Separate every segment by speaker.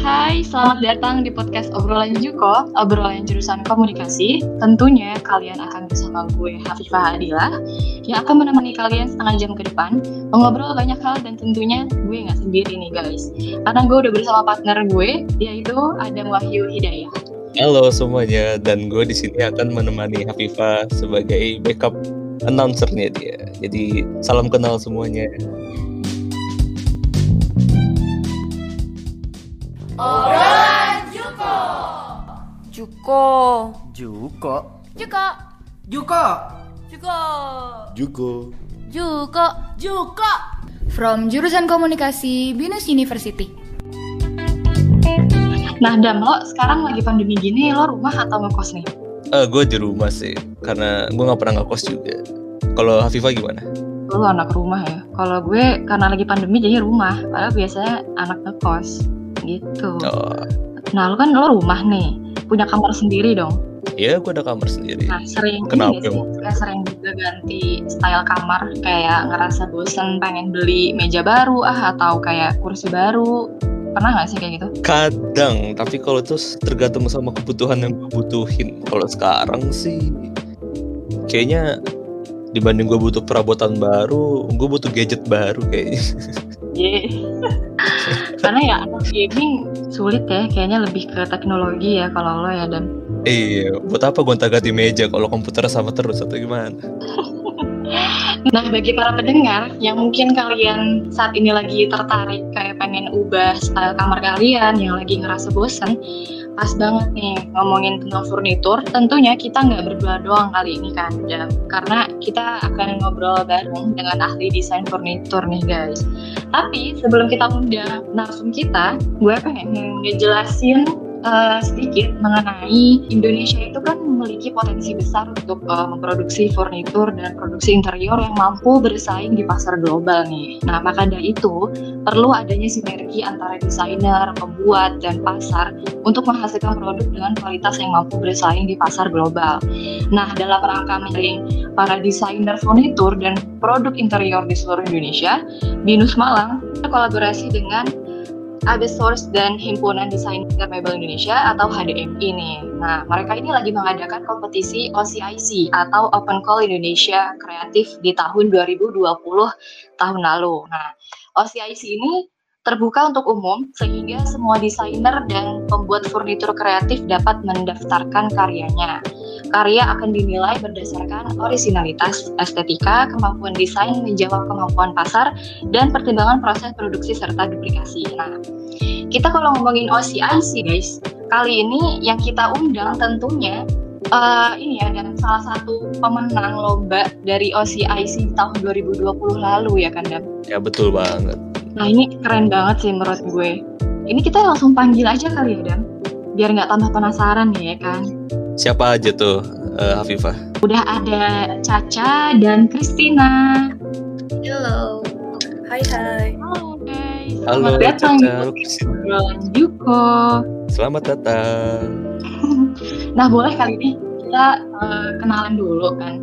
Speaker 1: Hai, selamat datang di podcast Obrolan Juko, obrolan jurusan komunikasi. Tentunya kalian akan bersama gue Hafifah Adila yang akan menemani kalian setengah jam ke depan mengobrol banyak hal dan tentunya gue nggak sendiri nih guys. Karena gue udah bersama partner gue yaitu Adam Wahyu Hidayah.
Speaker 2: Halo semuanya, dan gue di sini akan menemani Hafifah sebagai backup announcernya dia. Jadi salam kenal semuanya.
Speaker 3: Obrolan Juko.
Speaker 4: Juko.
Speaker 5: Juko.
Speaker 3: Juko.
Speaker 5: Juko.
Speaker 3: Juko.
Speaker 6: Juko.
Speaker 3: Juko. Juko. From jurusan komunikasi Binus University.
Speaker 1: Nah, Dam, lo sekarang lagi pandemi gini, lo rumah atau ngekos nih?
Speaker 2: Eh, gue di rumah sih, karena gue nggak pernah ngekos juga. Kalau Hafifah gimana?
Speaker 1: Lo anak rumah ya. Kalau gue karena lagi pandemi jadi rumah, padahal biasanya anak ngekos gitu.
Speaker 2: Oh,
Speaker 1: Nah, lo kan lo rumah nih, punya kamar sendiri dong.
Speaker 2: ya gue ada kamar sendiri.
Speaker 1: Nah, sering
Speaker 2: Kenapa
Speaker 1: ini sih? Kayak sering juga ganti style kamar, kayak ngerasa bosen pengen beli meja baru ah atau kayak kursi baru. Pernah nggak sih kayak gitu?
Speaker 2: Kadang, tapi kalau itu tergantung sama kebutuhan yang gue butuhin. Kalau sekarang sih, kayaknya dibanding gue butuh perabotan baru, gue butuh gadget baru kayaknya.
Speaker 1: Iya. Karena ya anak gaming sulit ya, kayaknya lebih ke teknologi ya kalau lo ya dan.
Speaker 2: Iya, buat apa gonta ganti meja kalau komputer sama terus atau gimana?
Speaker 1: Nah, bagi para pendengar yang mungkin kalian saat ini lagi tertarik kayak pengen ubah style kamar kalian yang lagi ngerasa bosan, pas banget nih ngomongin tentang furnitur. Tentunya kita nggak berdua doang kali ini kan, Dam. karena kita akan ngobrol bareng dengan ahli desain furnitur nih guys. Tapi sebelum kita undang narsum kita, gue pengen ngejelasin eh, sedikit mengenai Indonesia itu kan memiliki potensi besar untuk eh, memproduksi furnitur dan produksi interior yang mampu bersaing di pasar global nih. Nah, maka dari itu perlu adanya sinergi antara desainer, pembuat, dan pasar untuk menghasilkan produk dengan kualitas yang mampu bersaing di pasar global. Nah, dalam rangka menyaring para desainer furnitur dan produk interior di seluruh Indonesia, Binus Malang kolaborasi dengan Source dan Himpunan Desainer Mebel Indonesia atau HDMI nih. Nah, mereka ini lagi mengadakan kompetisi OCIC atau Open Call Indonesia Kreatif di tahun 2020 tahun lalu. Nah, OCIC ini terbuka untuk umum sehingga semua desainer dan pembuat furnitur kreatif dapat mendaftarkan karyanya. Karya akan dinilai berdasarkan orisinalitas, estetika, kemampuan desain, menjawab kemampuan pasar, dan pertimbangan proses produksi serta duplikasi. Nah, kita kalau ngomongin OCIC guys, kali ini yang kita undang tentunya eh, ini ya dan salah satu pemenang lomba dari OCIC tahun 2020 lalu ya kan Dam?
Speaker 2: Ya betul banget.
Speaker 1: Nah ini keren banget sih menurut gue. Ini kita langsung panggil aja kali ya Dan, biar nggak tambah penasaran nih ya kan.
Speaker 2: Siapa aja tuh eh, Hafifah?
Speaker 1: Udah ada Caca dan Christina.
Speaker 4: Halo. Hai hai.
Speaker 1: Halo guys,
Speaker 2: Halo
Speaker 1: selamat datang
Speaker 2: Caca,
Speaker 1: di Juko.
Speaker 2: Selamat datang.
Speaker 1: Nah boleh kali ini kita eh, kenalan dulu kan.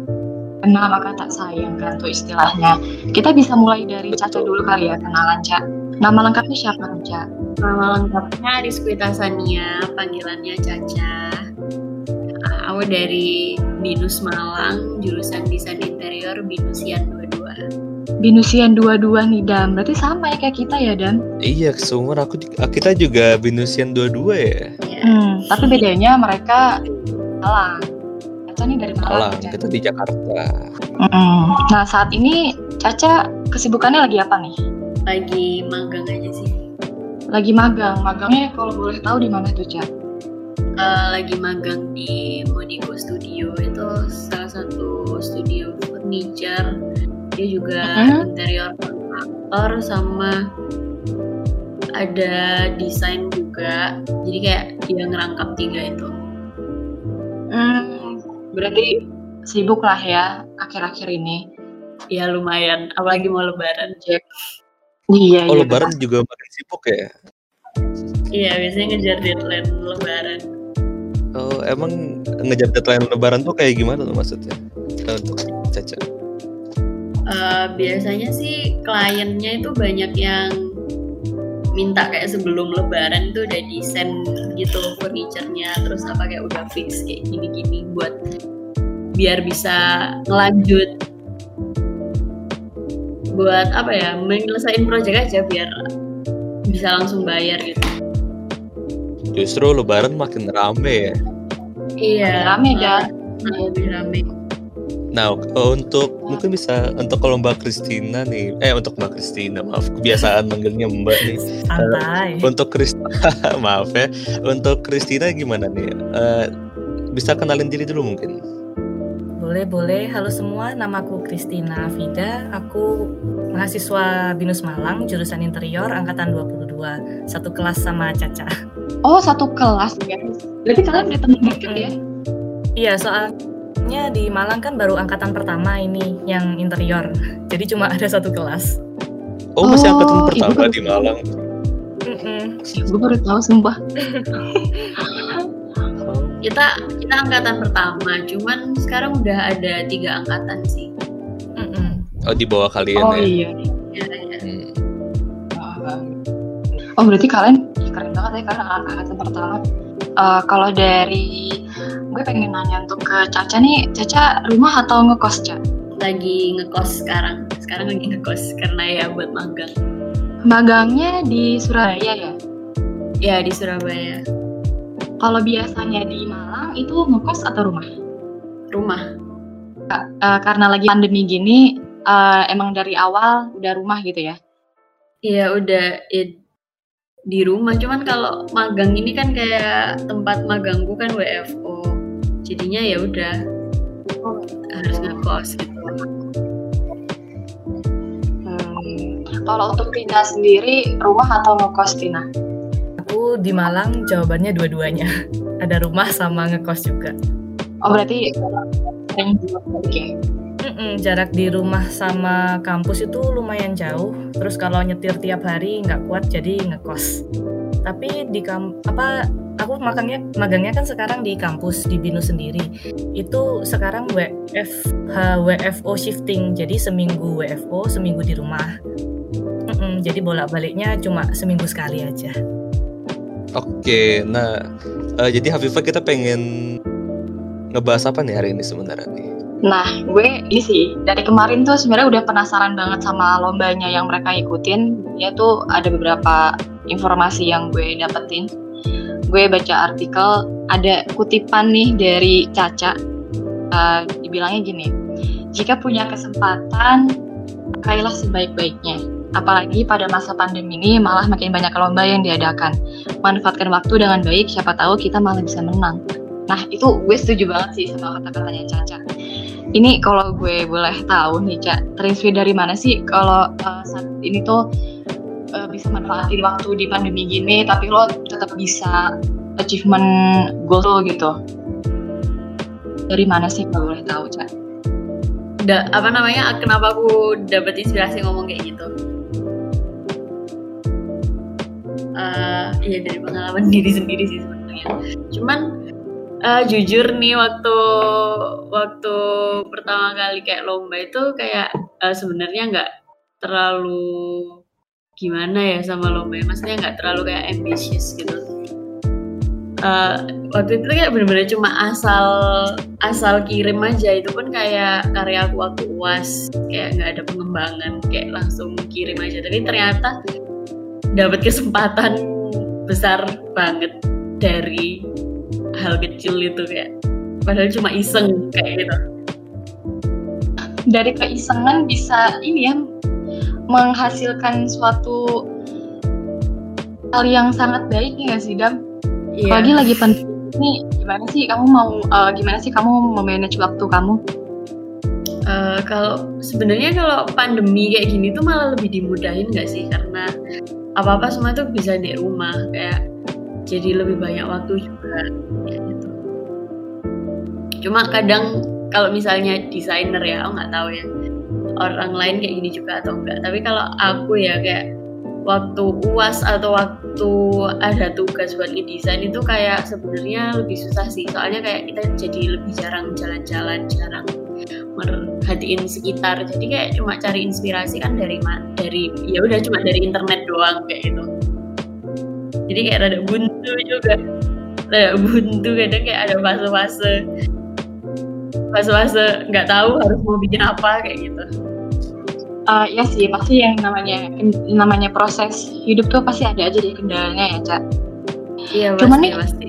Speaker 1: Kenal maka tak sayang kan tuh istilahnya. Kita bisa mulai dari Caca
Speaker 2: Betul.
Speaker 1: dulu kali ya kenalan Caca. Nama lengkapnya siapa Caca?
Speaker 4: Nama lengkapnya Rizkwita Sania, panggilannya Caca. Ah, Aku dari Binus Malang, jurusan Desain Interior Binusian 22.
Speaker 1: Binusian 22 nih Dam. Berarti sama ya kayak kita ya Dam?
Speaker 2: Iya, seumur aku di- kita juga binusian dua-dua ya.
Speaker 4: Ya.
Speaker 1: Hmm, tapi bedanya mereka Malang. Caca nih dari Malang.
Speaker 2: Malang, kita di Jakarta.
Speaker 1: Mm-mm. Nah saat ini Caca kesibukannya lagi apa nih?
Speaker 4: Lagi magang aja sih.
Speaker 1: Lagi magang. Magangnya kalau boleh tahu di mana tuh Caca?
Speaker 4: Eh, lagi magang di Monico Studio itu salah satu studio furniture. Dia juga
Speaker 1: Mhm.
Speaker 4: interior kontraktor sama ada desain juga. Jadi kayak dia ngerangkap tiga itu.
Speaker 1: Hmm, berarti sibuk lah ya akhir-akhir ini.
Speaker 4: Ya lumayan, apalagi mau lebaran.
Speaker 1: Jack. Iya,
Speaker 2: Oh,
Speaker 1: iya.
Speaker 2: lebaran juga makin sibuk ya?
Speaker 4: Iya, biasanya ngejar deadline lebaran.
Speaker 2: Oh, emang ngejar deadline lebaran tuh kayak gimana tuh maksudnya? Eh, Untuk Caca.
Speaker 4: Eh, biasanya sih kliennya itu banyak yang minta kayak sebelum lebaran itu udah desain gitu furniturnya terus apa kayak udah fix kayak gini-gini buat biar bisa ngelanjut buat apa ya menyelesaikan proyek aja biar bisa langsung bayar gitu
Speaker 2: Justru lebaran makin rame ya.
Speaker 4: iya
Speaker 1: Rame, Dan.
Speaker 4: malah lebih rame
Speaker 2: Nah, untuk mungkin bisa untuk kalau Mbak Kristina nih, eh untuk Mbak Kristina, maaf kebiasaan manggilnya Mbak nih.
Speaker 6: Santai.
Speaker 2: Untuk Kristina, maaf ya. Untuk Kristina gimana nih? Eh, bisa kenalin diri dulu mungkin.
Speaker 6: Boleh, boleh. Halo semua, namaku Kristina Vida. Aku mahasiswa Binus Malang, jurusan interior, angkatan 22. Satu kelas sama Caca.
Speaker 1: Oh, satu kelas ya. Berarti kalian udah temen deket ya?
Speaker 6: Iya, soalnya di Malang kan baru angkatan pertama ini yang interior. Jadi cuma ada satu kelas.
Speaker 2: Oh, masih
Speaker 1: Oh,
Speaker 2: angkatan
Speaker 1: ibu
Speaker 2: pertama
Speaker 1: kan-
Speaker 2: di Malang.
Speaker 6: Mm-mm.
Speaker 1: Gue baru tahu sumpah.
Speaker 4: kita kita angkatan pertama cuman sekarang udah ada tiga angkatan sih
Speaker 6: Mm-mm.
Speaker 2: Oh, di bawah kalian
Speaker 1: Oh
Speaker 2: ya.
Speaker 1: iya.
Speaker 4: ya, ya.
Speaker 2: Hmm.
Speaker 1: Oh berarti kalian keren banget ya karena angkatan pertama. Eh, kalau dari gue pengen nanya untuk ke Caca nih, Caca rumah atau ngekos Caca?
Speaker 4: lagi ngekos sekarang sekarang lagi ngekos karena ya buat magang
Speaker 1: Magangnya di Surabaya ya?
Speaker 4: ya di Surabaya
Speaker 1: Kalau biasanya di Malang itu ngekos atau rumah?
Speaker 4: rumah
Speaker 1: Eh, karena lagi pandemi gini, eh, emang dari awal udah rumah gitu ya?
Speaker 4: Iya udah ya, di rumah cuman kalau magang ini kan kayak tempat magangku kan WFO jadinya ya udah harus ngekos gitu
Speaker 1: Hmm, Kalau untuk Tina sendiri, rumah atau ngekos Tina?
Speaker 6: Aku di Malang jawabannya dua-duanya. Ada rumah sama ngekos juga.
Speaker 1: Oh berarti sering bolak-balik ya?
Speaker 6: Mm-mm, jarak di rumah sama kampus itu lumayan jauh. Terus kalau nyetir tiap hari nggak kuat jadi ngekos. Tapi di kam apa aku magangnya magangnya kan sekarang di kampus di Binus sendiri. Itu sekarang WF WFO shifting. Jadi seminggu WFO, seminggu di rumah. Mm-mm, jadi bolak-baliknya cuma seminggu sekali aja.
Speaker 2: Oke, nah eh, jadi Hafifah kita pengen ngebahas apa nih hari ini sebenarnya nih?
Speaker 1: Nah, gue ini sih dari kemarin tuh sebenarnya udah penasaran banget sama lombanya yang mereka ikutin. Ya tuh ada beberapa informasi yang gue dapetin. Gue baca artikel, ada kutipan nih dari Caca. Eh, dibilangnya gini, jika punya kesempatan, pakailah sebaik-baiknya. Apalagi pada masa pandemi ini malah makin banyak lomba yang diadakan. Manfaatkan waktu dengan baik, siapa tahu kita malah bisa menang. Nah, itu gue setuju banget sih sama kata-katanya Caca. Ini kalau gue boleh tahu nih, Cak, terinspirasi dari mana sih kalau uh, saat ini tuh uh, bisa manfaatin waktu di pandemi gini, tapi lo tetap bisa achievement goal lo gitu. Dari mana sih kalau boleh tahu, Cak?
Speaker 4: Da, apa namanya kenapa aku dapet inspirasi ngomong kayak gitu Iya dari pengalaman diri sendiri sih sebenarnya. Cuman eh, jujur nih waktu waktu pertama kali kayak lomba itu kayak eh, sebenarnya nggak terlalu gimana ya sama lomba maksudnya nggak terlalu kayak ambitious gitu. Eh, waktu itu kayak bener-bener cuma asal asal kirim aja. Itu pun kayak karya aku waktu uas kayak nggak ada pengembangan kayak langsung kirim aja. Tapi ternyata dapat kesempatan besar banget dari hal kecil itu kayak padahal cuma iseng kayak gitu
Speaker 1: Dari keisengan bisa ini ya menghasilkan suatu hal yang sangat baik ya nggak sih, Dam?
Speaker 4: Iya.
Speaker 1: Apalagi lagi pandemi ini gimana sih kamu mau eh, gimana sih kamu memanage waktu kamu?
Speaker 4: Eh, kalau sebenarnya kalau pandemi kayak gini tuh malah lebih dimudahin nggak sih karena apa apa semua tuh bisa di rumah kayak jadi lebih banyak waktu juga gitu. Cuma kadang kalau misalnya desainer ya, aku nggak tahu ya orang lain kayak gini juga atau enggak. Tapi kalau aku ya kayak waktu uas atau waktu ada tugas buat ngedesain itu kayak sebenarnya lebih susah sih. Soalnya kayak kita jadi lebih jarang jalan-jalan, jarang merhatiin sekitar jadi kayak cuma cari inspirasi kan dari dari ya udah cuma dari internet doang kayak gitu. Jadi kayak rada buntu juga. Rada buntu kadang kayak ada fase-fase. Fase-fase nggak tahu harus mau bikin apa kayak gitu.
Speaker 1: Eh, ya sih pasti yang namanya namanya proses hidup tuh pasti ada aja deh kendalanya ya cak.
Speaker 4: Iya
Speaker 1: Cuman
Speaker 4: pasti
Speaker 1: nih-
Speaker 4: pasti.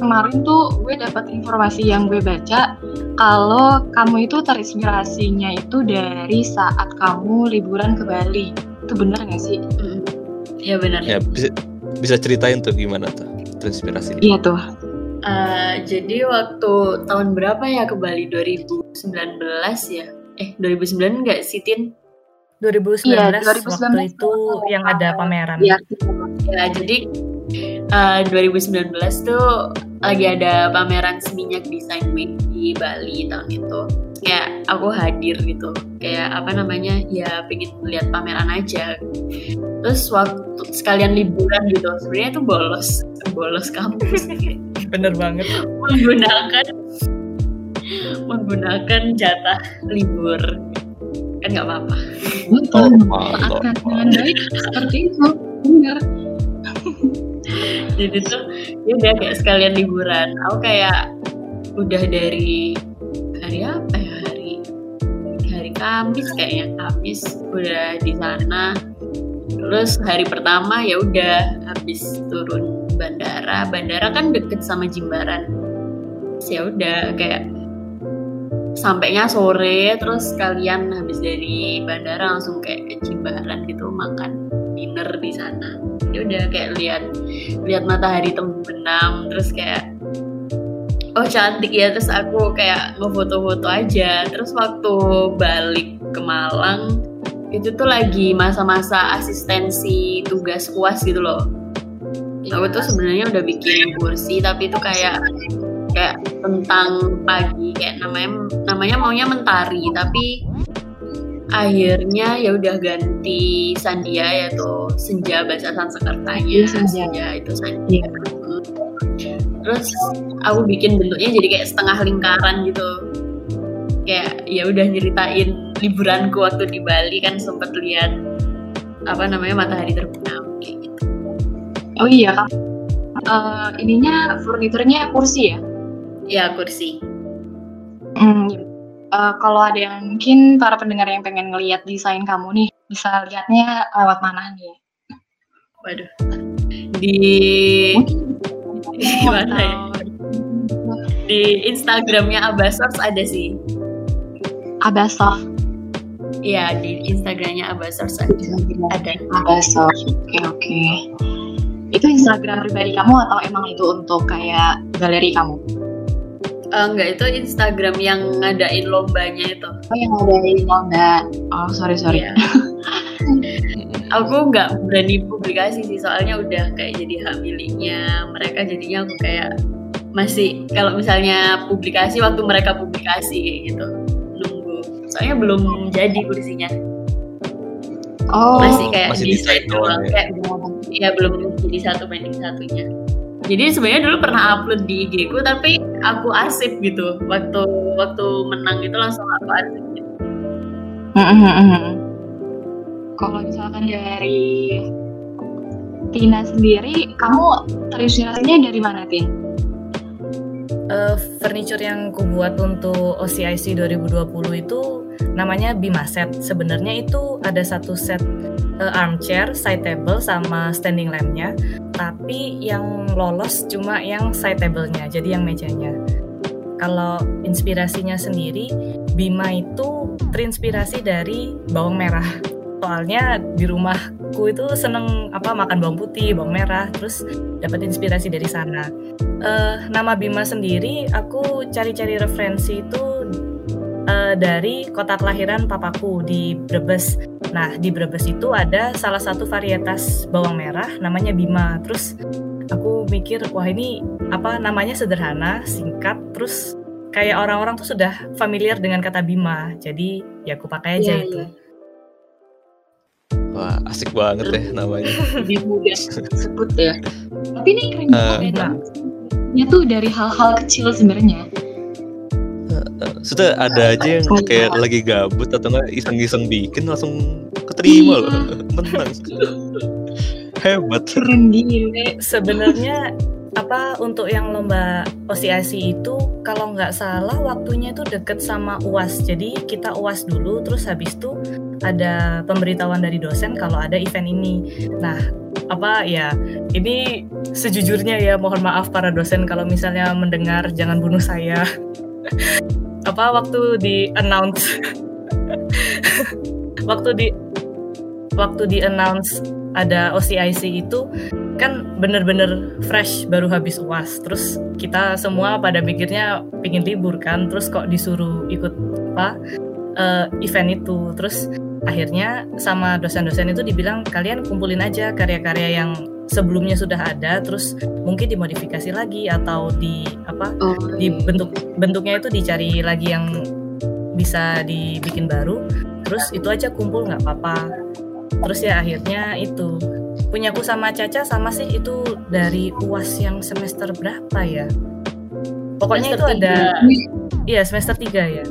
Speaker 1: kemarin tuh gue dapat informasi yang gue baca kalau kamu itu terinspirasinya itu dari saat kamu liburan ke Bali. Itu bener nggak sih?
Speaker 4: Mm. Iya benar.
Speaker 2: Ya bisa, bisa ceritain tuh gimana tuh terinspirasi
Speaker 1: iya tuh.
Speaker 4: Eh, jadi waktu tahun berapa ya ke Bali? 2019 ya? Eh 2009 nggak sih Tin?
Speaker 6: 2019,
Speaker 1: Iya,
Speaker 6: waktu
Speaker 1: 2019
Speaker 6: itu yang ada pameran.
Speaker 1: Iya.
Speaker 4: Ya, jadi eh, 2019 tuh lagi ada pameran seminyak desain week di Bali tahun itu. Kayak aku hadir gitu. Kayak apa namanya? Ya pengen lihat pameran aja. Terus waktu sekalian liburan gitu. Sebenarnya tuh bolos, bolos kampus
Speaker 6: Bener banget.
Speaker 4: menggunakan menggunakan jatah libur. Kan nggak apa-apa.
Speaker 1: betul dengan baik seperti itu bener
Speaker 4: jadi tuh ya udah kayak sekalian liburan aku kayak udah dari hari apa ya Kamis kayaknya Kamis udah di sana terus hari pertama ya udah habis turun bandara. Bandara kan deket sama Jimbaran. Ya udah kayak sampainya sore terus kalian habis dari bandara langsung kayak ke Jimbaran gitu makan dinner di sana. Ya udah kayak lihat lihat matahari terbenam terus kayak oh cantik ya. Terus aku kayak ngefoto-foto aja. Terus waktu balik ke Malang itu tuh lagi masa-masa asistensi tugas kuas gitu loh. Aku tuh sebenarnya udah bikin kursi tapi itu kayak kayak tentang pagi. Kayak namanya namanya maunya mentari tapi akhirnya ya udah ganti sandia yaitu senja bahasa Sanskertanya
Speaker 1: Iya, senja.
Speaker 4: senja itu sandia terus aku bikin bentuknya jadi kayak setengah lingkaran gitu. Kayak ya udah nyeritain liburanku waktu di Bali kan sempet lihat apa namanya matahari terbenam kayak gitu.
Speaker 1: Oh iya kan Eh, ininya furniturnya kursi ya?
Speaker 4: Ya kursi.
Speaker 1: Hmm. Eh, kalau ada yang mungkin para pendengar yang pengen ngelihat desain kamu nih, bisa lihatnya lewat mana nih?
Speaker 4: waduh. Di di mana ya di Instagramnya Abasors ada sih
Speaker 1: Abasoft.
Speaker 4: Iya di Instagramnya Abasors ada ada.
Speaker 1: Oke oke. Itu Instagram pribadi kamu atau emang itu untuk kayak galeri kamu?
Speaker 4: Eh, enggak itu Instagram yang ngadain lombanya itu
Speaker 1: Oh yang ada di lomba. Oh sorry sorry.
Speaker 4: Iya. Aku nggak berani publikasi sih soalnya udah kayak jadi hak miliknya. Mereka jadinya aku kayak masih kalau misalnya publikasi waktu mereka publikasi kayak gitu nunggu. Soalnya belum jadi kursinya.
Speaker 1: Oh.
Speaker 4: Masih kayak
Speaker 2: masih
Speaker 4: desain
Speaker 2: desain doang
Speaker 4: doang
Speaker 2: ya.
Speaker 4: kayak ya belum jadi satu banding satunya. Jadi sebenarnya dulu pernah upload di IG ku tapi aku arsip gitu. Waktu waktu menang itu langsung aku arsip. Gitu.
Speaker 1: Kalau misalkan dari Tina sendiri, kamu terinspirasinya dari mana, Tin?
Speaker 6: Eh, furniture yang ku buat untuk OCIC 2020 itu namanya Bima Set. Sebenarnya itu ada satu set eh, armchair, side table, sama standing lampnya. Tapi yang lolos cuma yang side table-nya, jadi yang mejanya. Kalau inspirasinya sendiri, Bima itu terinspirasi dari bawang merah. Soalnya di rumahku itu seneng apa makan bawang putih, bawang merah, terus dapat inspirasi dari sana. Eh, nama Bima sendiri aku cari-cari referensi itu eh, dari kota kelahiran papaku di Brebes. Nah, di Brebes itu ada salah satu varietas bawang merah namanya Bima. Terus aku mikir, wah ini apa namanya sederhana, singkat, terus kayak orang-orang tuh sudah familiar dengan kata Bima. Jadi ya aku pakai aja
Speaker 4: Iya,
Speaker 6: itu.
Speaker 4: iya.
Speaker 2: Wah, asik banget deh namanya.
Speaker 1: Lebih mudah disebut ya. Tapi ini keren
Speaker 2: Eh.
Speaker 1: banget. ya. Nya tuh dari hal-hal kecil sebenarnya.
Speaker 2: Sudah ada aja yang kayak lagi gabut atau enggak iseng-iseng bikin langsung keterima loh. Menang. Hebat.
Speaker 1: Keren gile.
Speaker 6: Sebenarnya apa untuk yang lomba OCIC itu kalau nggak salah waktunya itu deket sama UAS. Jadi kita UAS dulu terus habis itu ada pemberitahuan dari dosen kalau ada event ini. Nah, apa ya ini sejujurnya ya mohon maaf para dosen kalau misalnya mendengar jangan bunuh saya. apa waktu di announce waktu di waktu di announce ada OCIC itu kan bener-bener fresh baru habis uas terus kita semua pada mikirnya pingin libur kan terus kok disuruh ikut apa eh, event itu terus akhirnya sama dosen-dosen itu dibilang kalian kumpulin aja karya-karya yang sebelumnya sudah ada terus mungkin dimodifikasi lagi atau di apa
Speaker 1: Oh,
Speaker 6: di bentuk bentuknya itu dicari lagi yang bisa dibikin baru terus itu aja kumpul nggak apa-apa. Terus ya akhirnya itu punyaku sama Caca sama sih itu dari uas yang semester berapa ya? Pokoknya itu
Speaker 4: Semester
Speaker 6: ada
Speaker 4: tiga.
Speaker 6: iya semester 3 ya.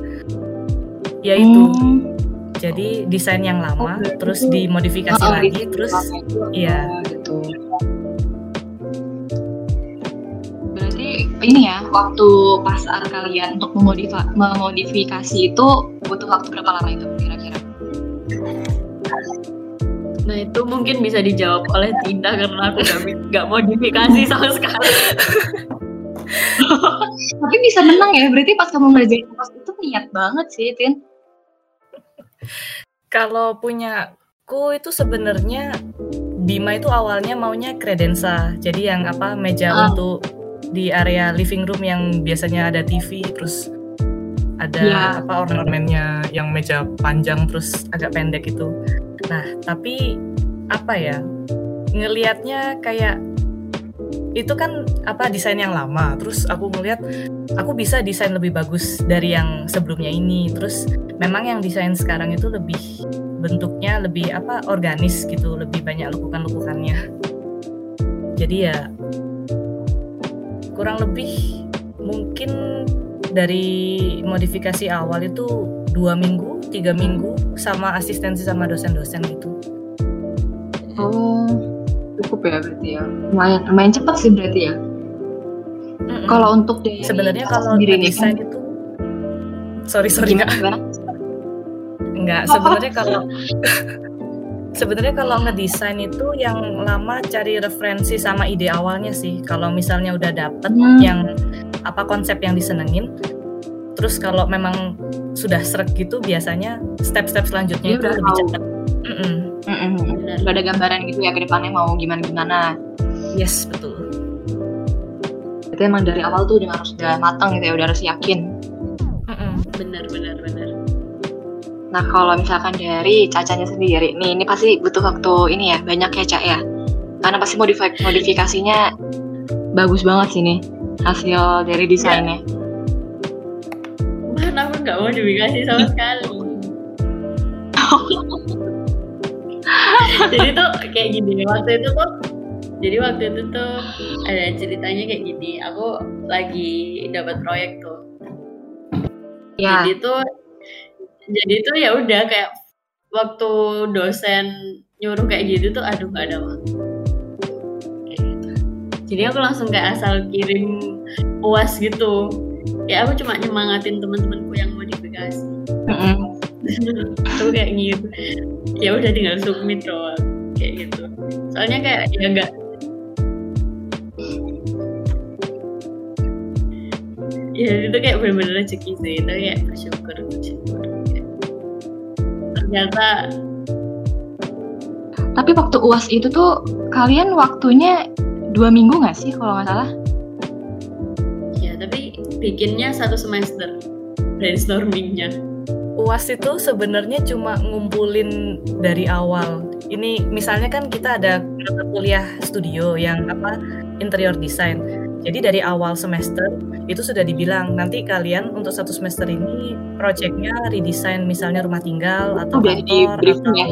Speaker 6: Ya itu.
Speaker 1: Hmm.
Speaker 6: Jadi desain yang lama
Speaker 1: Oh, berarti
Speaker 6: terus dimodifikasi
Speaker 1: Oh,
Speaker 6: lagi
Speaker 1: gitu.
Speaker 6: terus
Speaker 1: Oh,
Speaker 6: iya
Speaker 1: gitu. Berarti ini ya waktu pas saat kalian untuk memodifa- memodifikasi itu butuh waktu berapa lama itu kira-kira?
Speaker 4: Nah itu mungkin bisa dijawab oleh Tinda karena aku gak, gak modifikasi sama sekali.
Speaker 1: Tapi bisa menang ya, berarti pas kamu ngerjain pas itu niat banget sih, Tin.
Speaker 6: Kalau punyaku itu sebenarnya Bima itu awalnya maunya kredensa. Jadi yang apa meja
Speaker 1: Ah.
Speaker 6: untuk di area living room yang biasanya ada TV terus ada
Speaker 1: Iya.
Speaker 6: apa ornamennya yang meja panjang terus agak pendek itu. Nah, tapi apa ya? Ngelihatnya kayak itu kan apa desain yang lama. Terus aku ngelihat aku bisa desain lebih bagus dari yang sebelumnya ini. Terus memang yang desain sekarang itu lebih bentuknya lebih apa organis gitu, lebih banyak lekukan-lekukannya. Jadi ya kurang lebih mungkin dari modifikasi awal itu dua minggu, tiga minggu sama asistensi sama dosen-dosen gitu.
Speaker 1: Oh, cukup ya berarti ya. Lumayan, lumayan cepat sih berarti ya.
Speaker 6: Mm-mm.
Speaker 1: Kalau untuk dari
Speaker 6: sebenarnya kalau
Speaker 1: sendiri nih
Speaker 6: desain
Speaker 1: kan,
Speaker 6: itu sorry sorry
Speaker 1: gimana,
Speaker 6: nggak
Speaker 1: gimana?
Speaker 6: Enggak, sebenarnya kalau sebenarnya kalau ngedesain itu yang lama cari referensi sama ide awalnya sih. Kalau misalnya udah dapet
Speaker 1: Hmm.
Speaker 6: yang apa konsep yang disenengin, terus kalau memang sudah seret gitu biasanya step-step selanjutnya
Speaker 1: Dia
Speaker 6: itu lebih
Speaker 1: tahu.
Speaker 6: cepat. Mm-mm.
Speaker 1: Mm-mm.
Speaker 4: Benar.
Speaker 1: Udah ada gambaran gitu ya ke depannya mau gimana-gimana.
Speaker 6: Yes, betul.
Speaker 1: Berarti emang dari awal tuh udah harus udah matang gitu ya, udah harus yakin.
Speaker 6: Mm-mm.
Speaker 4: Benar, benar, benar.
Speaker 1: Nah kalau misalkan dari cacanya sendiri, nih ini pasti butuh waktu ini ya, banyak ya Cak ya. Karena pasti modifi- modifikasinya bagus banget sih nih hasil dari desainnya.
Speaker 4: Mana aku gak modifikasi sama sekali. jadi tuh kayak gini waktu itu tuh jadi waktu itu tuh ada ceritanya kayak gini aku lagi dapat proyek tuh.
Speaker 1: Ya,
Speaker 4: jadi tuh jadi tuh ya udah kayak waktu dosen nyuruh kayak gitu tuh aduh gak ada waktu. Gitu. jadi aku langsung kayak asal kirim uas gitu. Ya aku cuma nyemangatin teman-temanku yang modifikasi
Speaker 1: mm-mm.
Speaker 4: Tuh kayak gitu ya udah tinggal submit doang kayak gitu. Soalnya kayak ya enggak ya itu kayak bener-bener rezeki sih. Itu kayak bersyukur bersyukur ternyata
Speaker 1: tapi waktu uas itu tuh kalian waktunya dua minggu nggak sih kalau nggak salah?
Speaker 4: ya tapi bikinnya satu semester. Brainstormingnya
Speaker 6: UAS itu sebenarnya cuma ngumpulin dari awal. Ini misalnya kan kita ada mata kuliah studio yang apa interior design. Jadi dari awal semester itu sudah dibilang nanti kalian untuk satu semester ini proyeknya redesign misalnya rumah tinggal atau
Speaker 1: Udah di
Speaker 6: atau
Speaker 1: ya?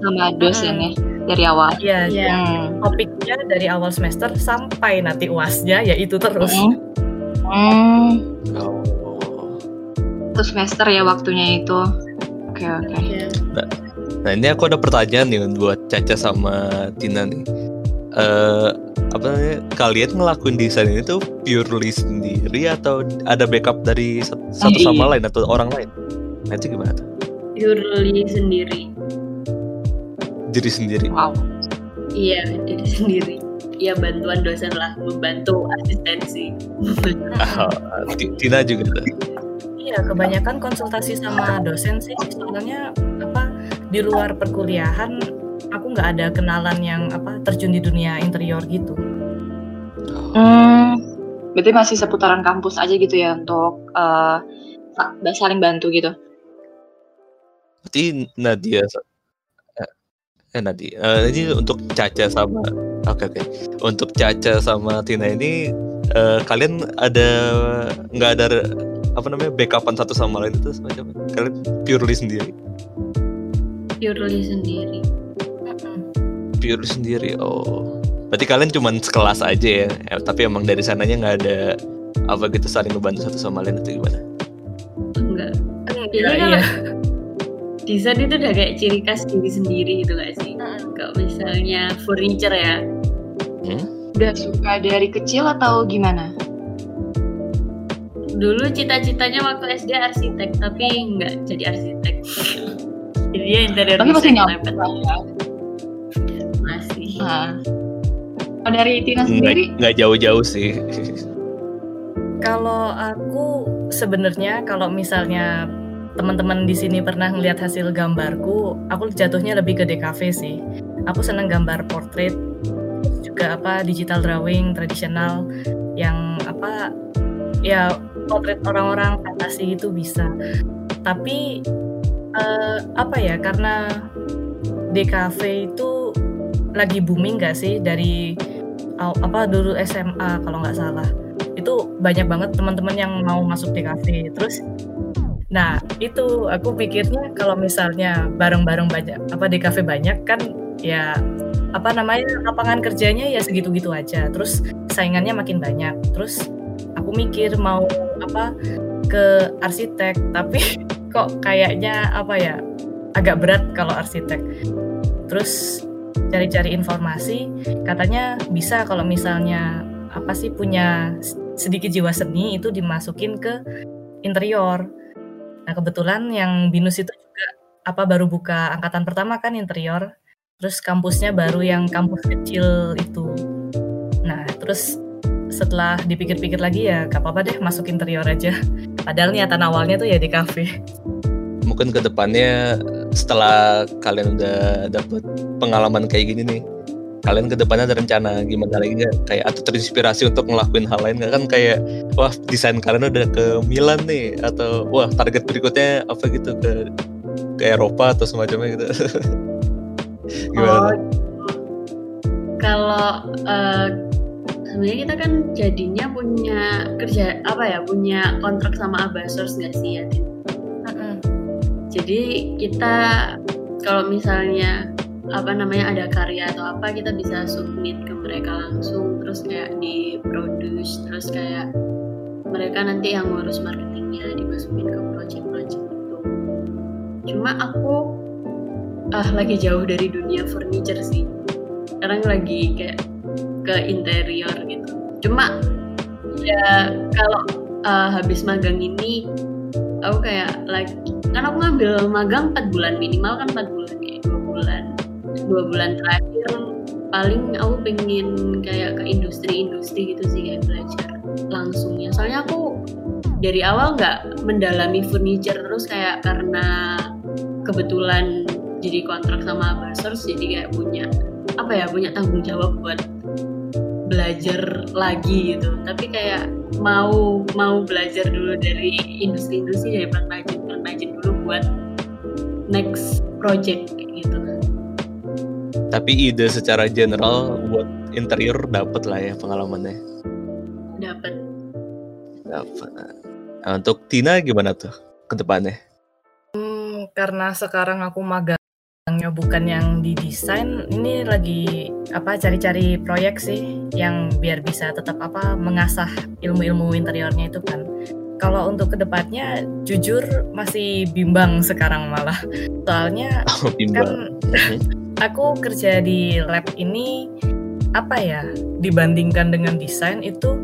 Speaker 1: sama dosennya dari awal.
Speaker 6: Iya,
Speaker 4: Iya.
Speaker 1: Hmm.
Speaker 6: topiknya dari awal semester sampai nanti uasnya yaitu terus.
Speaker 1: Hmm. Hmm. Satu semester ya waktunya itu. Oke oke.
Speaker 4: ya
Speaker 2: Nah ini aku ada pertanyaan nih buat Caca sama Tina nih. eh apa namanya kalian ngelakuin desain ini tuh purely sendiri atau ada backup dari sat- satu
Speaker 1: Iya.
Speaker 2: sama lain atau orang lain? Nah itu gimana tuh?
Speaker 4: purely sendiri
Speaker 2: Diri sendiri.
Speaker 1: Wow.
Speaker 4: iya diri sendiri ya bantuan dosen lah membantu asistensi
Speaker 2: Ah, Ti- Tina juga tuh.
Speaker 6: Iya, kebanyakan konsultasi sama dosen sih. Soalnya apa di luar perkuliahan aku nggak ada kenalan yang apa terjun di dunia interior gitu.
Speaker 1: Hmm, berarti masih seputaran kampus aja gitu ya untuk eh, sa- saling bantu gitu.
Speaker 2: Berarti Nadia eh, eh Nadia eh, ini untuk Caca sama oke oke untuk Caca sama Tina ini eh, kalian ada nggak ada apa namanya backupan satu sama lain itu semacam kalian purely sendiri?
Speaker 4: Purely sendiri.
Speaker 2: Purely sendiri oh. Berarti kalian cuman sekelas aja ya? Eh, tapi emang dari sananya nggak ada apa gitu saling ngebantu satu sama lain atau gimana?
Speaker 4: Enggak.
Speaker 6: Iya.
Speaker 4: kalau desain itu udah kayak ciri khas diri sendiri gitu gak sih? Kalau misalnya furniture ya.
Speaker 1: Udah suka dari kecil atau gimana?
Speaker 4: Dulu cita-citanya waktu SD arsitek tapi nggak jadi arsitek jadi dia interior
Speaker 1: Tapi masih nyampe ya.
Speaker 4: masih
Speaker 1: Nah. Kalau dari Tina sendiri,
Speaker 2: nggak jauh-jauh sih
Speaker 6: Kalau aku sebenarnya kalau misalnya teman-teman di sini pernah ngelihat hasil gambarku, aku jatuhnya lebih ke DKV sih. Aku seneng gambar portrait, juga apa digital drawing tradisional yang apa ya portrait orang-orang fantasi itu bisa. Tapi eh, apa ya karena DKV itu lagi booming gak sih dari apa dulu SMA kalau nggak salah. Itu banyak banget teman-teman yang mau masuk kafe terus nah itu aku pikirnya kalau misalnya bareng-bareng banyak apa kafe banyak kan ya apa namanya lapangan kerjanya ya segitu-gitu aja. Terus saingannya makin banyak. Terus aku mikir mau apa ke arsitek tapi kok kayaknya apa ya agak berat kalau arsitek terus cari-cari informasi katanya bisa kalau misalnya apa sih punya sedikit jiwa seni itu dimasukin ke interior. Nah kebetulan yang binus itu juga apa baru buka angkatan pertama kan interior, terus kampusnya baru yang kampus kecil itu. Nah terus setelah dipikir-pikir lagi ya gak apa-apa deh masuk interior aja. Padahal niatan awalnya tuh ya di kafe.
Speaker 2: mungkin ke depannya setelah kalian udah dapet pengalaman kayak gini nih kalian ke depannya ada rencana gimana lagi nggak? Kayak atau terinspirasi untuk ngelakuin hal lain nggak? Kan kayak wah desain kalian udah ke Milan nih atau wah target berikutnya apa gitu? Ke ke Eropa atau semacamnya gitu. Gimana?
Speaker 4: Oh, kalau eh, sebenarnya kita kan jadinya punya kerja apa ya punya kontrak sama Abasors nggak sih ya? Jadi kita kalau misalnya apa namanya ada karya atau apa kita bisa submit ke mereka langsung terus kayak di produce terus kayak mereka nanti yang ngurus marketingnya dimasukin ke project-project itu. Cuma aku ah lagi jauh dari dunia furniture sih. Sekarang lagi kayak ke interior gitu. Cuma ya kalau uh, habis magang ini aku kayak lagi kan aku ngambil magang 4 bulan minimal kan 4 bulan kayak dua bulan. Dua bulan terakhir paling aku pengen kayak ke industri-industri gitu sih kayak belajar langsungnya. Soalnya aku dari awal nggak mendalami furniture terus kayak karena kebetulan jadi kontrak sama Basors jadi kayak punya apa ya punya tanggung jawab buat belajar lagi gitu. Tapi kayak mau mau belajar dulu dari industri-industri dari pengrajin pengrajin dulu buat next project kayak gitu.
Speaker 2: Tapi ide secara general buat interior dapat lah ya pengalamannya?
Speaker 4: Dapat
Speaker 2: dapat nah, untuk Tina gimana tuh ke depannya
Speaker 6: Hmm, karena sekarang aku magangnya bukan yang di desain, ini lagi apa cari-cari proyek sih yang biar bisa tetap apa mengasah ilmu-ilmu interiornya itu kan. Kalau untuk ke depannya jujur masih bimbang sekarang malah. Soalnya
Speaker 2: oh,
Speaker 6: kan aku kerja di lab ini apa ya dibandingkan dengan desain itu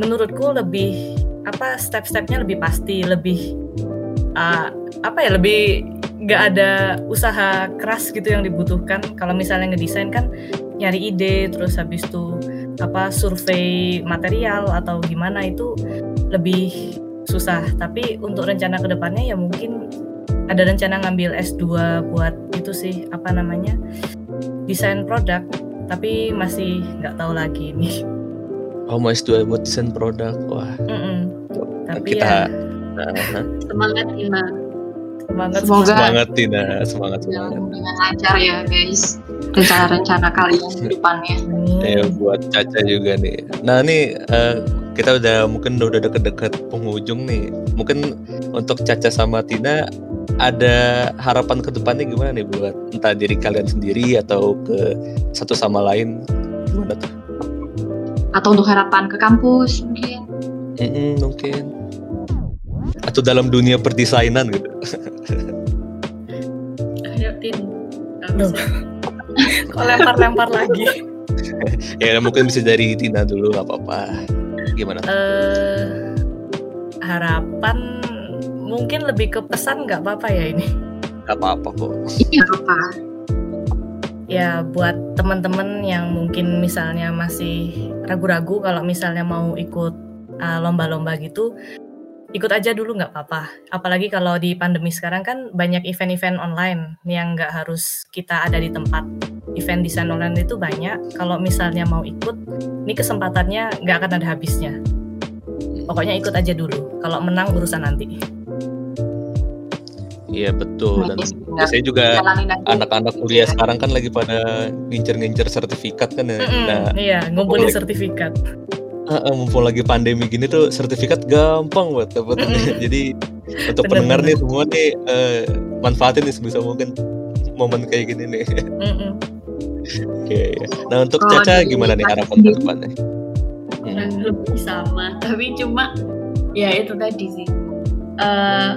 Speaker 6: menurutku lebih apa step-stepnya lebih pasti lebih uh, apa ya lebih nggak ada usaha keras gitu yang dibutuhkan. Kalau misalnya ngedesain kan nyari ide terus habis itu apa survei material atau gimana itu lebih susah. Tapi untuk rencana ke depannya ya mungkin ada rencana ngambil S2 buat itu sih apa namanya desain produk tapi masih nggak tahu lagi ini.
Speaker 2: Oh mau S2 buat desain produk? Wah.
Speaker 6: Mm-mm. tapi
Speaker 2: kita
Speaker 6: ya.
Speaker 2: Nah,
Speaker 4: Semangat Ina.
Speaker 6: Semangat
Speaker 1: Semoga
Speaker 2: semangat Tina semangat semangat
Speaker 1: dengan lancar ya guys rencana-rencana kalian ke depannya.
Speaker 2: Ya buat Caca juga nih. Nah ini eh, kita udah mungkin udah deket-deket penghujung nih. Mungkin untuk Caca sama Tina ada harapan ke depannya gimana nih buat entah diri kalian sendiri atau ke satu sama lain gimana tuh?
Speaker 1: Atau untuk harapan ke kampus mungkin.
Speaker 2: Mm-mm, mungkin atau dalam dunia perdesainan gitu.
Speaker 4: Ayo Tin.
Speaker 6: Kok lempar-lempar lagi
Speaker 2: ya mungkin bisa dari Tina dulu nggak apa-apa. Gimana?
Speaker 6: eh harapan mungkin lebih ke pesan nggak apa-apa ya ini
Speaker 2: Gak apa-apa kok.
Speaker 1: Iya apa?
Speaker 6: ya buat teman-teman yang mungkin misalnya masih ragu-ragu kalau misalnya mau ikut uh, lomba-lomba gitu ikut aja dulu nggak apa-apa. Apalagi kalau di pandemi sekarang kan banyak event-event online yang nggak harus kita ada di tempat. Event desain online itu banyak. Kalau misalnya mau ikut ini kesempatannya nggak akan ada habisnya. Pokoknya ikut aja dulu. Kalau menang urusan nanti.
Speaker 2: Iya betul. Dan
Speaker 1: benar.
Speaker 2: biasanya juga anak-anak kuliah sekarang kan lagi pada ngincer-ngincer sertifikat kan ya.
Speaker 6: Mm-mm,
Speaker 2: Nah,
Speaker 6: iya ngumpulin sertifikat
Speaker 2: Ah, mumpung lagi pandemi gini tuh sertifikat gampang buat.
Speaker 6: Mm-mm.
Speaker 2: Jadi untuk
Speaker 6: Bener,
Speaker 2: pendengar nih semua nih eh, manfaatin nih sebisa mungkin momen kayak gini nih. Oke. Nah untuk
Speaker 1: Kalau
Speaker 2: Caca gimana nih harapan ke depannya?
Speaker 4: lebih sama tapi cuma ya itu tadi sih Eh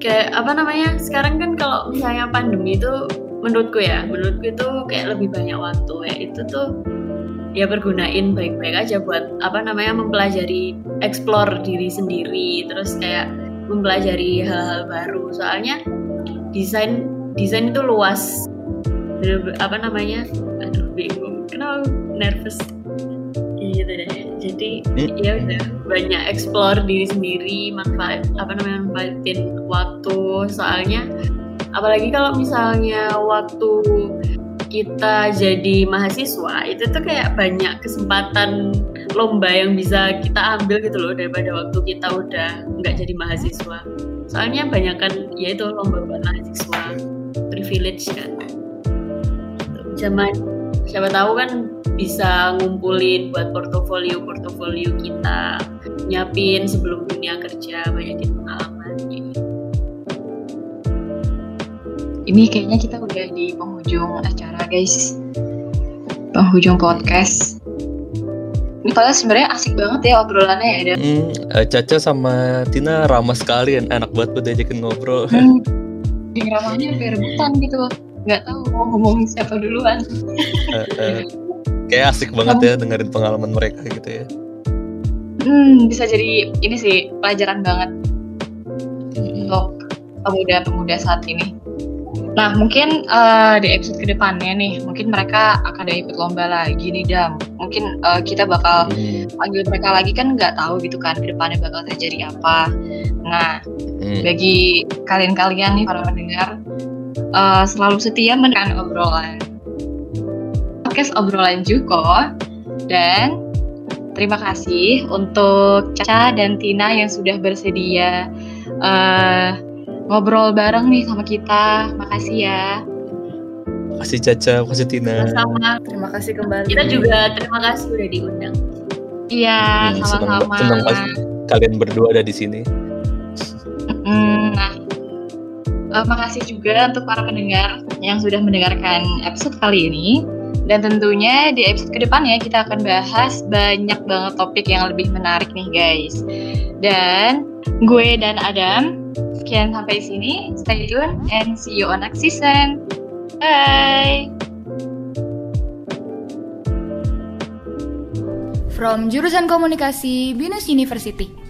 Speaker 4: kayak apa namanya sekarang kan kalau misalnya pandemi itu menurutku ya menurutku itu kayak lebih banyak waktu ya itu tuh ya pergunain baik-baik aja buat apa namanya mempelajari explore diri sendiri terus kayak mempelajari hal-hal baru. Soalnya desain desain itu luas. Apa namanya? Aduh bingung. Kenapa nervous? Gitu deh. Jadi
Speaker 2: Hmm.
Speaker 4: ya udah banyak explore diri sendiri manfaat apa namanya manfaatin waktu. Soalnya apalagi kalau misalnya waktu kita jadi mahasiswa itu tuh kayak banyak kesempatan lomba yang bisa kita ambil gitu loh daripada waktu kita udah nggak jadi mahasiswa. Soalnya banyak kan ya itu lomba buat mahasiswa privilege kan. Zaman siapa tahu kan bisa ngumpulin buat portofolio portofolio kita nyiapin sebelum dunia kerja banyakin pengalamannya
Speaker 1: Ini kayaknya kita udah di penghujung acara guys. Penghujung podcast. Ini padahal sebenarnya asik banget ya obrolannya ya. Dan
Speaker 2: Hmm, eh, Caca sama Tina ramah sekali, enak banget buat diajakin ngobrol.
Speaker 1: hmm, yang ramahnya kayak rebutan gitu. Nggak tahu mau ngomongin siapa duluan.
Speaker 2: Eh, eh, Kayak asik banget ya dengerin pengalaman mereka gitu ya.
Speaker 1: Hmm, bisa jadi ini sih pelajaran banget
Speaker 2: Hmm.
Speaker 1: untuk pemuda-pemuda saat ini. Nah, mungkin eh, di episode ke depannya nih, mungkin mereka akan ada ikut lomba lagi nih, Dam. Mungkin eh, kita bakal
Speaker 2: Hmm.
Speaker 1: panggil mereka lagi kan nggak tahu gitu kan ke depannya bakal terjadi apa. Nah,
Speaker 2: Hmm.
Speaker 1: bagi kalian-kalian nih para pendengar, eh, selalu setia mendengarkan obrolan podcast obrolan Juko dan terima kasih untuk Caca dan Tina yang sudah bersedia eh, ngobrol bareng nih sama kita. Makasih ya.
Speaker 2: Makasih Caca, makasih Tina.
Speaker 4: sama
Speaker 6: terima kasih kembali
Speaker 4: kita juga terima kasih udah diundang
Speaker 1: Iya,
Speaker 2: Hmm, senang-
Speaker 1: sama-sama.
Speaker 2: senang pas kalian berdua ada di sini.
Speaker 1: Hmm, nah, eh, makasih juga untuk para pendengar yang sudah mendengarkan episode kali ini. Dan tentunya di episode ke depannya kita akan bahas banyak banget topik yang lebih menarik nih guys. Dan gue dan Adam, Sekian sampai sini. Stay tuned and see you on next season. Bye.
Speaker 3: From Jurusan Komunikasi Binus University.